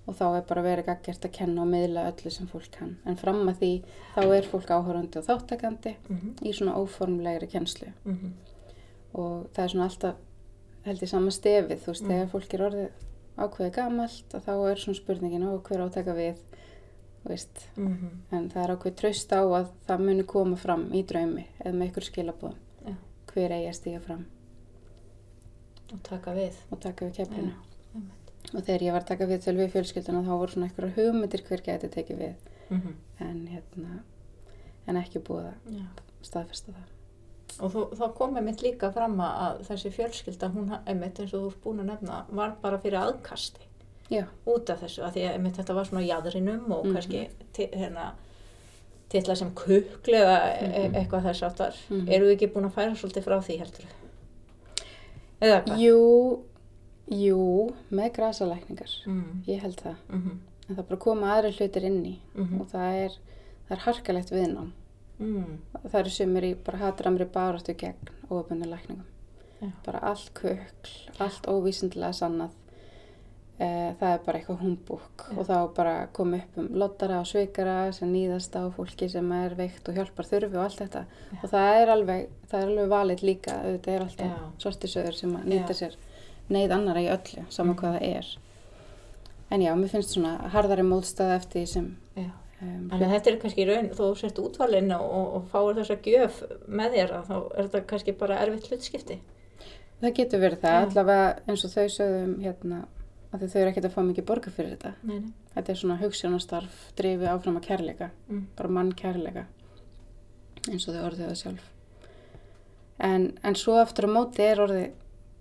Speaker 3: Og þá er bara verið gaggjert að kenna og miðla öllu sem fólk kann en fram að því þá er fólk áhörandi og þáttakandi
Speaker 4: Mm
Speaker 3: í svona óformlegri kennslu
Speaker 4: -hmm.
Speaker 3: og það er svona alltaf held ég sama stefið, þú veist,
Speaker 4: Mm.
Speaker 3: þegar fólk er orðið ákveðið gamalt og þá er svona spurningin og hver átaka við þú veist,
Speaker 4: Mm
Speaker 3: en það er ákveðið tröst á að það muni koma fram í draumi eða með ykkur skilabóðum
Speaker 4: Já.
Speaker 3: hver eigi að stíga fram
Speaker 4: Og taka við.
Speaker 3: og taka við keflinu
Speaker 4: einmitt.
Speaker 3: Og þegar ég var að taka við til við fjölskylduna þá voru svona einhverja hugmyndir hver gæti tekið við
Speaker 4: Mm -hmm.
Speaker 3: en hérna en ekki búið að
Speaker 4: Já.
Speaker 3: staðfesta það
Speaker 4: Og þú, þá kom einmitt líka fram að þessi fjölskylda, hún einmitt eins og þú ert búin að nefna, var bara fyrir aðkasti
Speaker 3: já,
Speaker 4: út af þessu, að því að einmitt þetta var svona jæðrinum og
Speaker 3: Mhm.
Speaker 4: kannski ti- hérna titla sem kukl eða e
Speaker 3: Mhm.
Speaker 4: eitthvað þess áttar.
Speaker 3: Mhm.
Speaker 4: Eru þið ekki búin að færa svolítið frá því heldur? Eða hvað?
Speaker 3: jú jú, með grasalækningar
Speaker 4: Mm.
Speaker 3: ég held það,
Speaker 4: Mm
Speaker 3: en það bara koma aðri hlutir inn í
Speaker 4: -hmm.
Speaker 3: og það er, það er harkalegt viðnám
Speaker 4: mm.
Speaker 3: það eru sumir í bara hatramri baráttu gegn óöfbunni lækningum
Speaker 4: Já.
Speaker 3: bara allt kukl, allt óvísindilega sannað e, það er bara eitthvað humbúk
Speaker 4: Já.
Speaker 3: og þá bara kom upp um lottara og sveikara sem nýðast á fólki sem er veikt og hjálpar þurfi og allt þetta
Speaker 4: Já.
Speaker 3: og það er alveg, það er alveg valið líka auðvitað er alltaf sortisöður sem að nýta sér neyð annara í öllu, sama
Speaker 4: Mhm.
Speaker 3: hvað það er en já, mér finnst svona harðari móðstæða eftir því sem um,
Speaker 4: Þannig að þetta er kannski raun, þú sért útvalinn og, og, fáir þessa gjöf með þér þá er þetta kannski bara erfitt hlutskipti.
Speaker 3: Það getur verið það,
Speaker 4: Já.
Speaker 3: allavega eins og þau sögðum hérna, að þau eru ekkert að fá mikið borga fyrir þetta.
Speaker 4: Nei, nei.
Speaker 3: Þetta er svona hugssjónastarf, drifi áfram að kærleika,
Speaker 4: Mm.
Speaker 3: bara mann kærleika, eins og þau orðið það sjálf. En, en svo aftur á móti er orðið,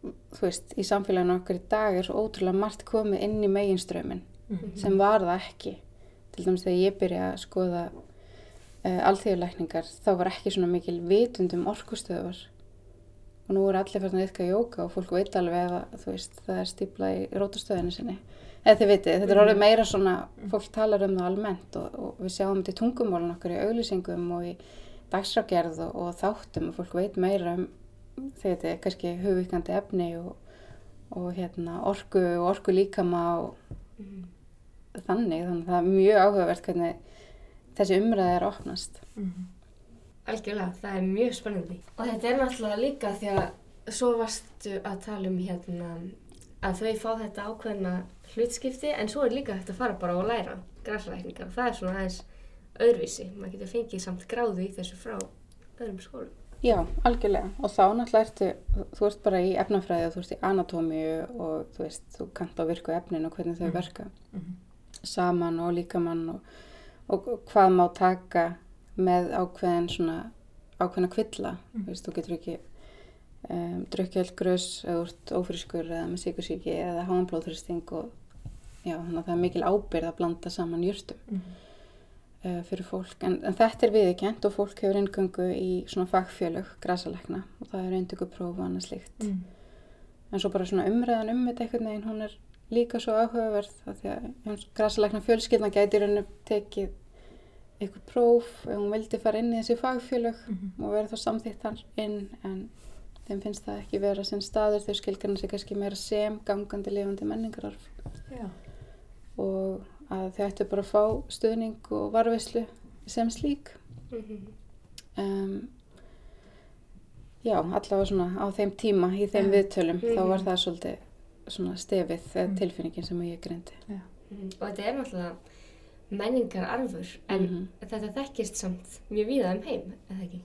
Speaker 3: þú veist, í samfélaginu okkur í dag er svo ótrúlega margt komið inn í meginströmmin
Speaker 4: Mm.
Speaker 3: sem var það ekki. Til dæmis þegar ég byrja að skoða uh, alþjóðlækningar, þá var ekki svona mikil vitund um orkustöðvar og nú er allir farin að yfka jóka og fólk veit alveg að þú veist, það er stípla í rótastöðinu sinni. Eða þið vitið, þetta er orðið meira svona, fólk talar um það almennt og, og við sjáum þetta í tungumólun okkur í auglýsingum og í dagsrágerð og, og þáttum og fólk veit meira um þið vitið, kannski hugvíkandi efni og, og hérna orku og orku líkama og
Speaker 1: Mhm.
Speaker 3: þannig, þannig að það er mjög áhugavert hvernig þessi umræði er opnast.
Speaker 4: Mm.
Speaker 1: Algjörlega, það er mjög spennandi. Og þetta er náttúrulega líka því að svo varstu að tala um hérna að þau fá þetta ákveðna hlutskipti en svo er líka hægt að fara bara og læra græslækningar og það er svona aðeins öðruvísi. Maður getur fengið samt gráðu í þessu frá öðrum skólum.
Speaker 3: Já, algjörlega. Og þá náttúrulega ertu, þú ert bara í efnafræði og þú ert í anatómíu og þú veist, þú kannt á virku efnin og hvernig þau
Speaker 4: Mm.
Speaker 3: verka
Speaker 4: Mhm.
Speaker 3: saman og líkamann og, og hvað má taka með ákveðin svona ákveðin að kvilla,
Speaker 4: Mm.
Speaker 3: þú veist, þú getur ekki um, drukkið all grös eða úr ófrískur eða með síkursíki eða háan blóðþristing og já, þannig að það er mikil ábyrð að blanda saman jurtum
Speaker 4: Mhm.
Speaker 3: Uh, fyrir fólk, en, en þetta er viðkjent og fólk hefur inngöngu í svona fagfjölög, grasalekna og það er eindökupróf og annað slíkt.
Speaker 4: Mm.
Speaker 3: en svo bara svona umræðan um þetta einhvern veginn, hún er líka svo áhugaverð af því að grasalekna fjölskyldna gæti raun og tekið eitthvað próf ef hún vildi fara inn í þessi fagfjölög
Speaker 4: Mhm.
Speaker 3: og vera þá samþýtt þar inn en þeim finnst það ekki vera sinn staður. Þau skilgarna sig kannski meira sem gangandi lifandi menningararf. Og að þau ættu bara að fá stuðning og varvislu sem slík
Speaker 1: Mhm.
Speaker 3: um, já, allavega svona á þeim tíma í þeim
Speaker 4: Já.
Speaker 3: viðtölum þá var
Speaker 1: Mhm.
Speaker 3: það svolítið svona stefið eða
Speaker 4: Mhm.
Speaker 3: tilfinningin sem ég greindi
Speaker 1: Mhm. Og þetta er náttúrulega menningararfur en
Speaker 3: Mhm.
Speaker 1: þetta þekkist samt mjög víða um heim, eða ekki?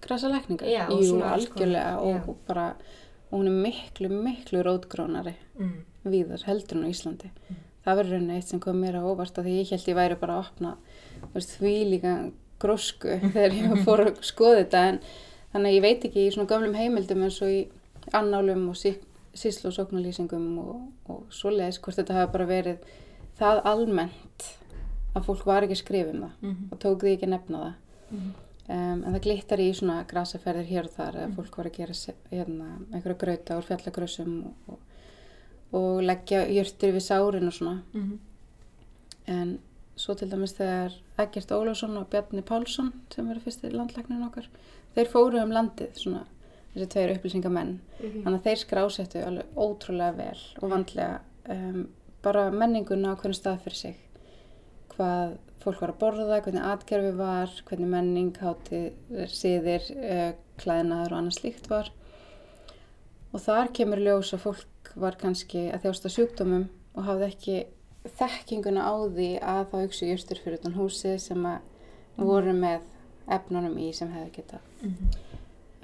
Speaker 3: Grasa
Speaker 1: og
Speaker 3: jú,
Speaker 1: konar,
Speaker 3: algjörlega og,
Speaker 1: já.
Speaker 3: og bara, og hún er miklu, miklu rótgrónari
Speaker 4: Mm.
Speaker 3: víðar heldur en á Íslandi.
Speaker 4: Mm.
Speaker 3: Það verður raunin eitt sem kom mér á óvart að því ég held ég væri bara að opna veist, því líka grósku þegar ég fór að skoða þetta en þannig að ég veit ekki í svona gömlum heimildum eins og í annálum og sí, síslu og sóknarlýsingum og, og svoleiðis hvort þetta hafi bara verið það almennt að fólk var ekki að skrifa um það
Speaker 4: Mhm.
Speaker 3: og tók því ekki að nefna það.
Speaker 4: Mhm.
Speaker 3: Um, en það glittar í svona grasaferðir hér og þar eða fólk var að gera hérna, einhverja grauta úr fjallagrössum og, og, og leggja jörtir við sárin og svona
Speaker 4: Mhm.
Speaker 3: en svo til dæmis þegar Egert Ólafsson og Bjarni Pálsson sem eru fyrsti landlæknin okkar þeir fóru um landið svona þessi tveir upplýsingamenn
Speaker 1: Mhm.
Speaker 3: þannig að þeir skrásettu alveg ótrúlega vel og vandlega um, bara menninguna á hvernig stað fyrir sig hvað fólk var að borða, hvernig atgerfi var hvernig menning, háti, síðir uh, klæðnaður og annað slíkt var og þar kemur ljós að fólk var kannski að þjásta sjúkdómum og hafði ekki þekkinguna á því að þá hugsa jústur fyrir utan húsið sem að voru með efnunum í sem hefði geta
Speaker 4: Mhm.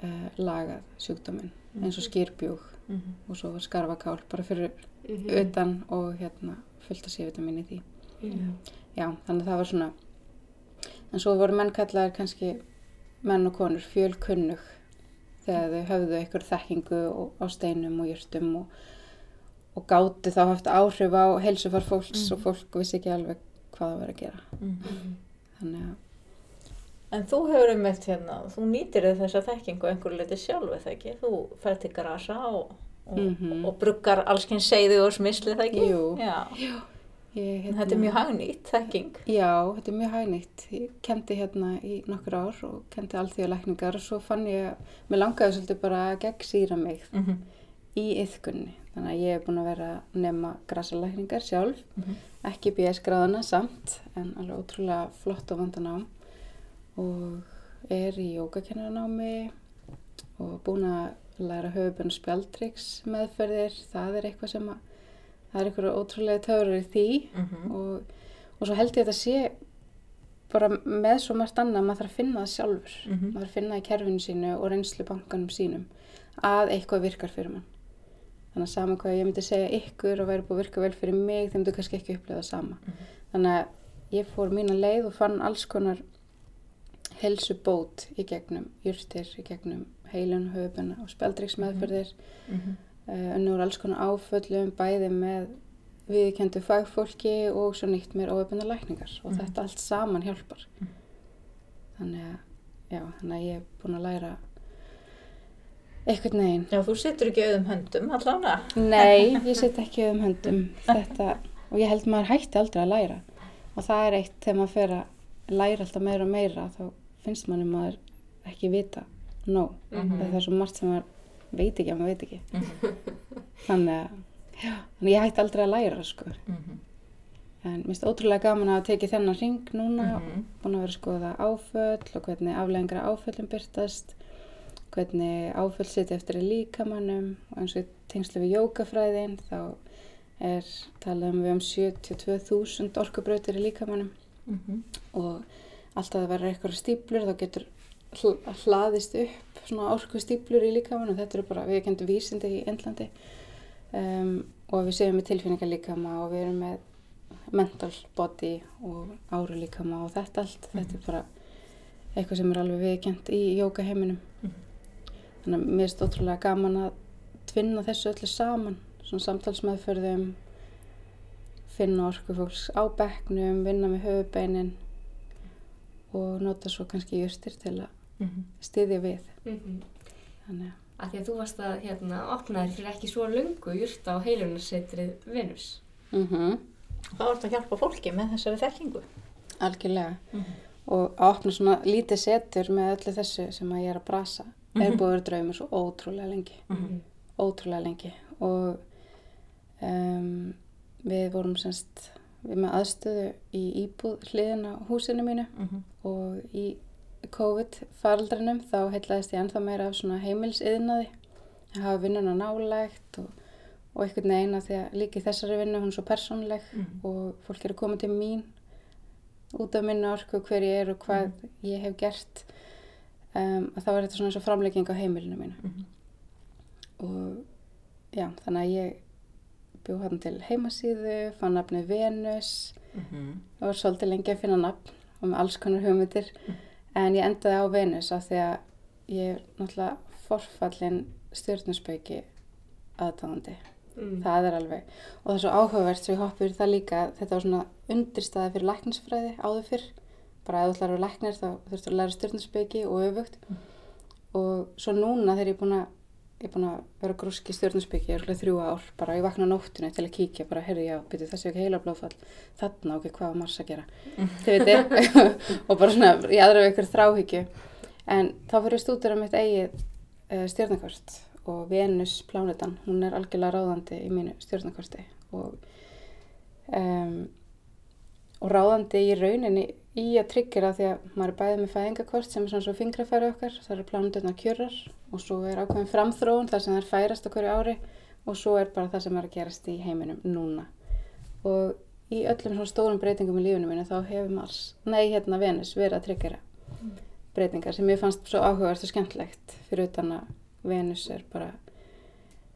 Speaker 3: uh, lagað sjúkdóminn eins og skýrbjúg
Speaker 4: Mhm.
Speaker 3: og svo var skarfakál bara fyrir
Speaker 1: Mhm.
Speaker 3: utan og hérna fullt að sévitamin í því
Speaker 1: Mhm.
Speaker 3: já, þannig að það var svona en svo voru menn kallaðir kannski menn og konur fjölkunnug þegar þau höfðu einhver þekkingu og, á steinum og jörtum og, og gátu þá haft áhrif á heilsufar fólks og fólk vissi ekki alveg hvað það var að gera
Speaker 4: Mhm.
Speaker 3: þannig að
Speaker 4: En þú hefur einmitt hérna, þú nýtir þessa þekkingu einhverju leiti sjálf, eða ekki? Þú fer til grasa og, og,
Speaker 3: Mhm.
Speaker 4: og bruggar allskins seiði og smisli, það ekki?
Speaker 3: Jú.
Speaker 4: Já,
Speaker 3: ég, hérna,
Speaker 4: þetta er mjög hagnýtt þekking.
Speaker 3: Já, þetta er mjög hægnýtt. Ég kendi hérna í nokkur ár og kendi alþjóðalækningar og svo fann ég, mér langaði svolítið bara að gegnsýra mig
Speaker 4: Mm
Speaker 3: í yðkunni. Þannig að ég er búin að vera að nema grasalækningar sjálf,
Speaker 4: Mhm.
Speaker 3: ekki BS gráðana samt, en alveg ótrúlega flott og vandanám og er í jógakennaranámi og búin að læra höfubun spjaldriks meðferðir. Það er eitthvað sem að, það er eitthvað ótrúlega töfur í því
Speaker 4: Mhm.
Speaker 3: og, og svo held ég að þetta sé bara með svo margt annað að maður þarf að finna það sjálfur
Speaker 4: Mhm.
Speaker 3: maður þarf að finna í kerfinu sínu og reynslu bankanum sínum að eitthvað virkar fyrir mann þannig að sama hvað ég myndi segja ykkur og væri búið að virka vel fyrir mig þeim myndi kannski ekki upplega það sama þannig að ég fór mína leið og fann alls konar helsubót í gegnum jurtir, í gegnum heilun, höfubuna og speldriksmeðferðir
Speaker 4: Mhm.
Speaker 3: uh, unnur alls konar áföllum bæði með viðkendu fagfólki og svo nýtt mér óöfbundar lækningar. Og
Speaker 4: Mhm.
Speaker 3: þetta allt saman hjálpar. Þannig að já, þannig að ég er búin að læra einhvern veginn.
Speaker 4: Já, þú situr ekki auðum höndum, allavega.
Speaker 3: nei, ég set ekki um höndum. Þetta og ég held maður hætti aldrei að læra. Og það er eitt þegar maður fer að læra alltaf meira og meira þá finnst manni maður ekki vita nóg,
Speaker 4: Mhm.
Speaker 3: það er svo margt sem maður veit ekki að maður veit ekki þannig að já, þannig að ég hætti aldrei að læra sko.
Speaker 4: Mhm.
Speaker 3: en mér finnst ótrúlega gaman að tekið þennan ring núna
Speaker 4: Mhm.
Speaker 3: búin að vera að skoða áföll og hvernig aflengra áföllum byrtast hvernig áföll sitja eftir í líkamannum og eins og tengslu við jókafræðin þá er talað um við um 72.000 orkubrautir í líkamannum
Speaker 4: Mhm.
Speaker 3: og alltaf það verður eitthvað stíplur þá getur hlaðist upp svona orku stíplur í líkamann og þetta eru bara, við kendum vísindi í Endlandi um, og við séum með tilfinningar líkama og við erum með mental body og áru líkama og þetta allt, þetta er bara eitthvað sem er alveg viðkjent í jókaheiminum. Þannig að mér er ótrúlega gaman að tvinna þessu öllu saman, svona samtalsmaðurförðum, finna orku fólks á bekknum, vinna með höfubeinin og nota svo kannski justir til að
Speaker 4: Mm -hmm.
Speaker 3: styðja við.
Speaker 1: Mhm.
Speaker 3: Þannig að
Speaker 1: Af því að þú varst að hérna, opna þér fyrir ekki svo lungu júrt á heilunarsetrið Venus.
Speaker 3: mm
Speaker 4: Þá er þetta að hjálpa fólki með þessari þekkingu.
Speaker 3: algjörlega.
Speaker 4: Mhm.
Speaker 3: Og að opna svona lítið setur með öllu þessu sem að ég er að brasa er búið að vera draumur svo ótrúlega lengi.
Speaker 4: Mhm.
Speaker 3: Ótrúlega lengi. Og um, við vorum semst við með aðstöðu í íbúð hliðin á húsinu mínu
Speaker 4: Mhm.
Speaker 3: og í COVID-faraldrinum þá heitlaðist ég ennþá meira af svona heimilsiðnaði að hafa vinnuna nálægt og, og einhvern veginn að því að líka í þessari vinnu hún er svo persónleg
Speaker 4: Mhm.
Speaker 3: og fólk er að koma til mín út af minna orku hver ég er og hvað ég hef gert. Um, að þá er þetta svona eins og framlegging á heimilinu mínu.
Speaker 4: Mhm.
Speaker 3: og já, þannig að ég bjóð hann til heimasíðu, fann nafnið Venus.
Speaker 4: Mhm.
Speaker 3: það var svolítið lengi að finna nafn og með alls konar hugmyndir en ég endaði á Venus af því að ég er náttúrulega forfallin stjórnusbauki aðtáðandi
Speaker 1: Mm.
Speaker 3: það er alveg. Og það er svo áhugavert svo ég hoppi yfir það líka þetta var svona undirstaði fyrir læknisfræði áður fyrr. Bara ef þú ætlar að vera læknir þá þurftur að læra stjórnusbauki og öfugt. Og svo núna þegar ég er búin að ég er búin að vera grúski stjórnusbyggi ég er alveg þrjú ár, bara ég vakna á nóttunni til að kíkja, bara heyrðu já, byrju þessi ekki heila blóðfall þarna ok, hvað var Mars að gera? Þið veitir, og bara svona í aðra ykkur þráhyggju. En þá fyrir stúdur um mitt eigið uh, stjórnarkvart og Venus plánetan, hún er algjörlega ráðandi í mínu stjórnarkvarti og um, og ráðandi í rauninni í að tryggjara því að maður er bæðið með fæðingakvort sem er svona svo fingrafæri okkar, það eru plánuturnar kjörrar og svo er ákveðin framþróun þar sem það er færast á hverju ári og svo er bara það sem er að gerast í heiminum núna. Og í öllum svona stórum breytingum í lífinu mínu þá hefur Mars, nei hérna Venus verið að tryggjara breytingar sem ég fannst svo áhugavert og skemmtlegt fyrir utan að Venus er bara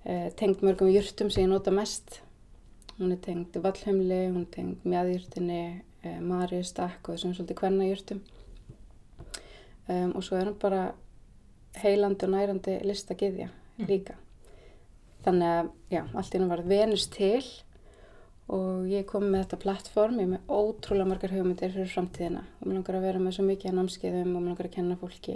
Speaker 3: eh, tengd mörgum jurtum sem ég nota mest. Hún er tengd vallhumli, hún er tengd mjadjurtinni, eh, Mari, Stakk og þessum svolítið kvennajurtum um, og svo er hann bara heilandi og nærandi listagiðja líka. Þannig að já, allt í nú var Venus til og ég kom með þetta plattform, ég er með ótrúlega margar hugmyndir fyrir framtíðina. Og mér langar að vera með svo mikið námskeiðum og mér langar að kenna fólki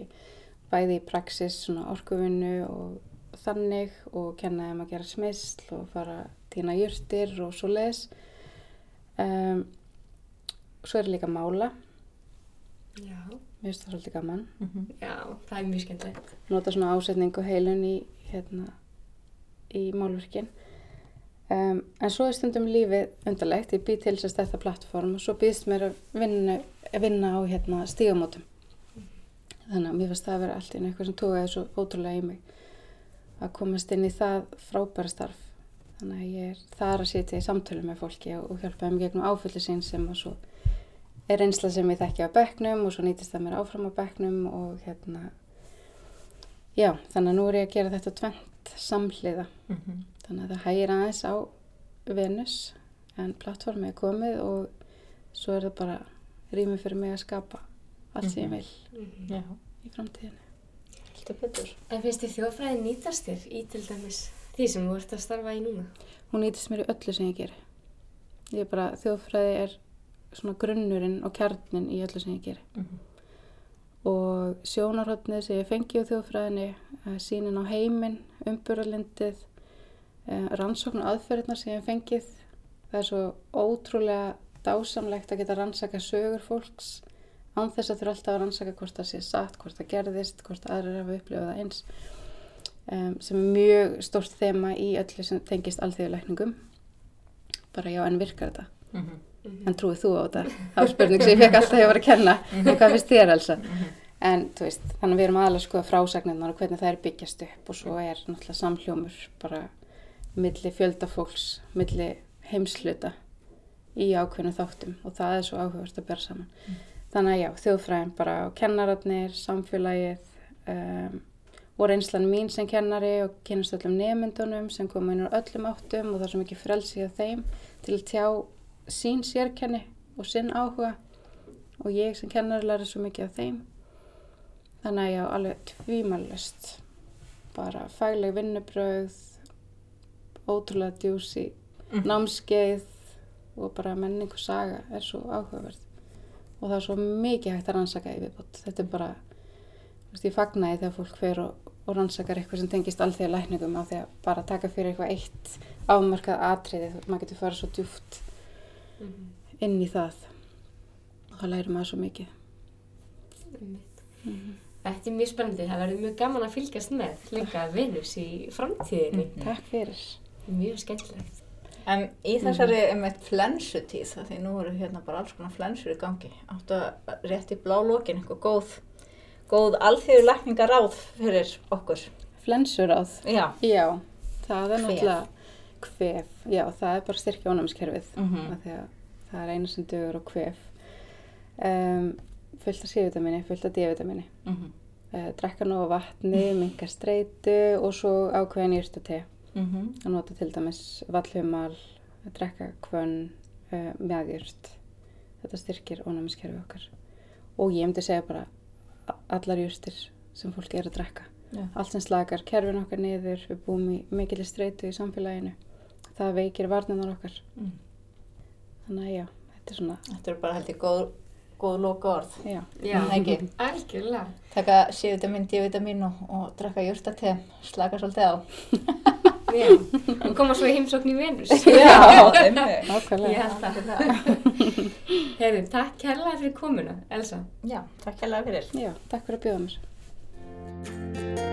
Speaker 3: bæði í praxis, svona orkuvinnu og þannig og kenna þeim að gera smisl og fara að týna jurtir og svo leis um, svo er líka að mála.
Speaker 1: Já,
Speaker 3: mér finnst það svolítið gaman.
Speaker 4: Mhm.
Speaker 1: já, það er mjög skemmtilegt.
Speaker 3: nota svona ásetningu heilun í hérna í málverkin. Um, en svo er stundum lífið undarlegt, ég bý til sérst þetta plattform og svo býðst mér að vinna, að vinna á hérna stígamótum. Þannig að mér finnst það að vera allt í eitthvað sem tókaði svo ótrúlega í mig. Að komast inn í það frábæra starf. Þannig að ég er þar að sitja í samtölu með fólki og, hjálpa þeim gegnum áfylli sín sem að svo er reynsla sem ég þekki á bekknum og svo nýtist það mér áfram á bekknum og hérna já, þannig að nú er ég að gera þetta tvent samhliða
Speaker 4: Mhm.
Speaker 3: þannig að það hægir aðeins á Venus en plattformi er komið og svo er það bara rými fyrir mig að skapa allt sem ég vil
Speaker 4: Já,
Speaker 3: í framtíðinu
Speaker 4: alltaf betur.
Speaker 1: En finnst þið þjóðfræði nýtast þér í til dæmis því sem þú ert að starfa í núna?
Speaker 3: hún nýtist mér í öllu sem ég geri ég er bara, þjóðfræði er svona grunnurinn og kjarnin í öllu sem ég geri.
Speaker 4: Mhm.
Speaker 3: og sjónarhóttnið sem ég fengi á þjóðfræðinni eh, sínin á heiminn, umburðarlindið rannsókn og aðferðirnar sem ég fengið. Það er svo ótrúlega dásamlegt að geta rannsaka sögur fólks án þess að þurfa alltaf að rannsaka hvort það sé satt, hvort það gerðist hvort aðrir hafa upplifað eins. Um, sem er mjög stórt þema í öllu sem tengist alþjóðleikningum bara já, en virkar þetta?
Speaker 4: Mhm.
Speaker 3: En trúið þú á þetta? Spurning sem ég fekk alltaf að ég var að kenna. En hvað finnst þér Elsa? En þú veist, þannig að við erum aðalega að skoða frásagnirnar og hvernig það er byggjast upp og svo er náttúrulega samhljómur bara milli fjöldafólks milli heimsluta í ákveðinu þáttum og það er svo áhugavert að bera saman. Þannig að já, þjóðfræðin bara og kennararnir, samfélagið um, og reynslan mín sem kennari og kynast öllum nefndunum sem koma inn úr öllum áttum og það er svo mikið frelsi á þeim til að tjá sín sérkenni og sinn áhuga og ég sem kennari læri svo mikið af þeim Þannig að já, alveg tvímælust. Bara fagleg vinnubröð, ótrúlega djúsi,
Speaker 4: Mhm.
Speaker 3: námskeið og bara menning og saga er svo áhugaverð. Og það er svo mikið hægt að rannsaka í viðbót. Þetta er bara, veist, ég fagnaði þegar fólk fer og, og rannsakar eitthvað sem tengist alþjóða lækningum á því að bara taka fyrir eitthvað eitt afmarkað atriði. Maður getur farið svo djúft. Inn í það. Og það læri maður svo mikið.
Speaker 1: Einmitt. Þetta er mjög spennandi, það verður mjög gaman að fylgjast með líka Venus í framtíðinni.
Speaker 3: Takk fyrir.
Speaker 1: Mjög skemmtilegt.
Speaker 4: En í þessari um eitt flensutíð, það því nú eru hérna bara alls konar flensur í gangi, áttu að rétt í blá lokin eitthvað góð, góð alþjóðu lækningar ráð fyrir okkur.
Speaker 3: Flensuráð.
Speaker 4: Já.
Speaker 3: Já, það er náttúrulega kvef. Já, það er bara styrkja ónæmiskerfið. Af því að það er eina sem dugur á kvef. Um, fullt af C-vitamini, fullt af D-vitamini.
Speaker 4: Mm -hmm.
Speaker 3: Uh, drekka nóg af vatni, minka streitu og svo ákveðin írstu te.
Speaker 4: Mm
Speaker 3: Að nota til dæmis vallhumal, drekka kvönn, uh, meðjurt. Þetta styrkir ónæmiskerfið okkar. Og ég myndi segja bara allar júrstir sem fólk er að drekka.
Speaker 4: Já.
Speaker 3: Allt sem slakar kerfin okkar niður, við búum í mikilvæg streitu í samfélaginu. Það veikir varninar okkar.
Speaker 4: Mm.
Speaker 3: Þannig að já, þetta er svona,
Speaker 4: Þetta eru bara held ég góð, góð loka orð.
Speaker 3: já.
Speaker 1: Já, algjörlega.
Speaker 4: Taka C-vitamin, D-vitamin og, og drekka júrtate, slaka svolítið á.
Speaker 1: Já, og koma svo í heimsókn í Venus.
Speaker 4: einmitt.
Speaker 3: Nákvæmlega.
Speaker 1: Ég held það. Heyrðu, takk kærlega fyrir komuna, Elsa.
Speaker 4: Já, takk hérlega fyrir.
Speaker 3: Já, takk fyrir að bjóða mér.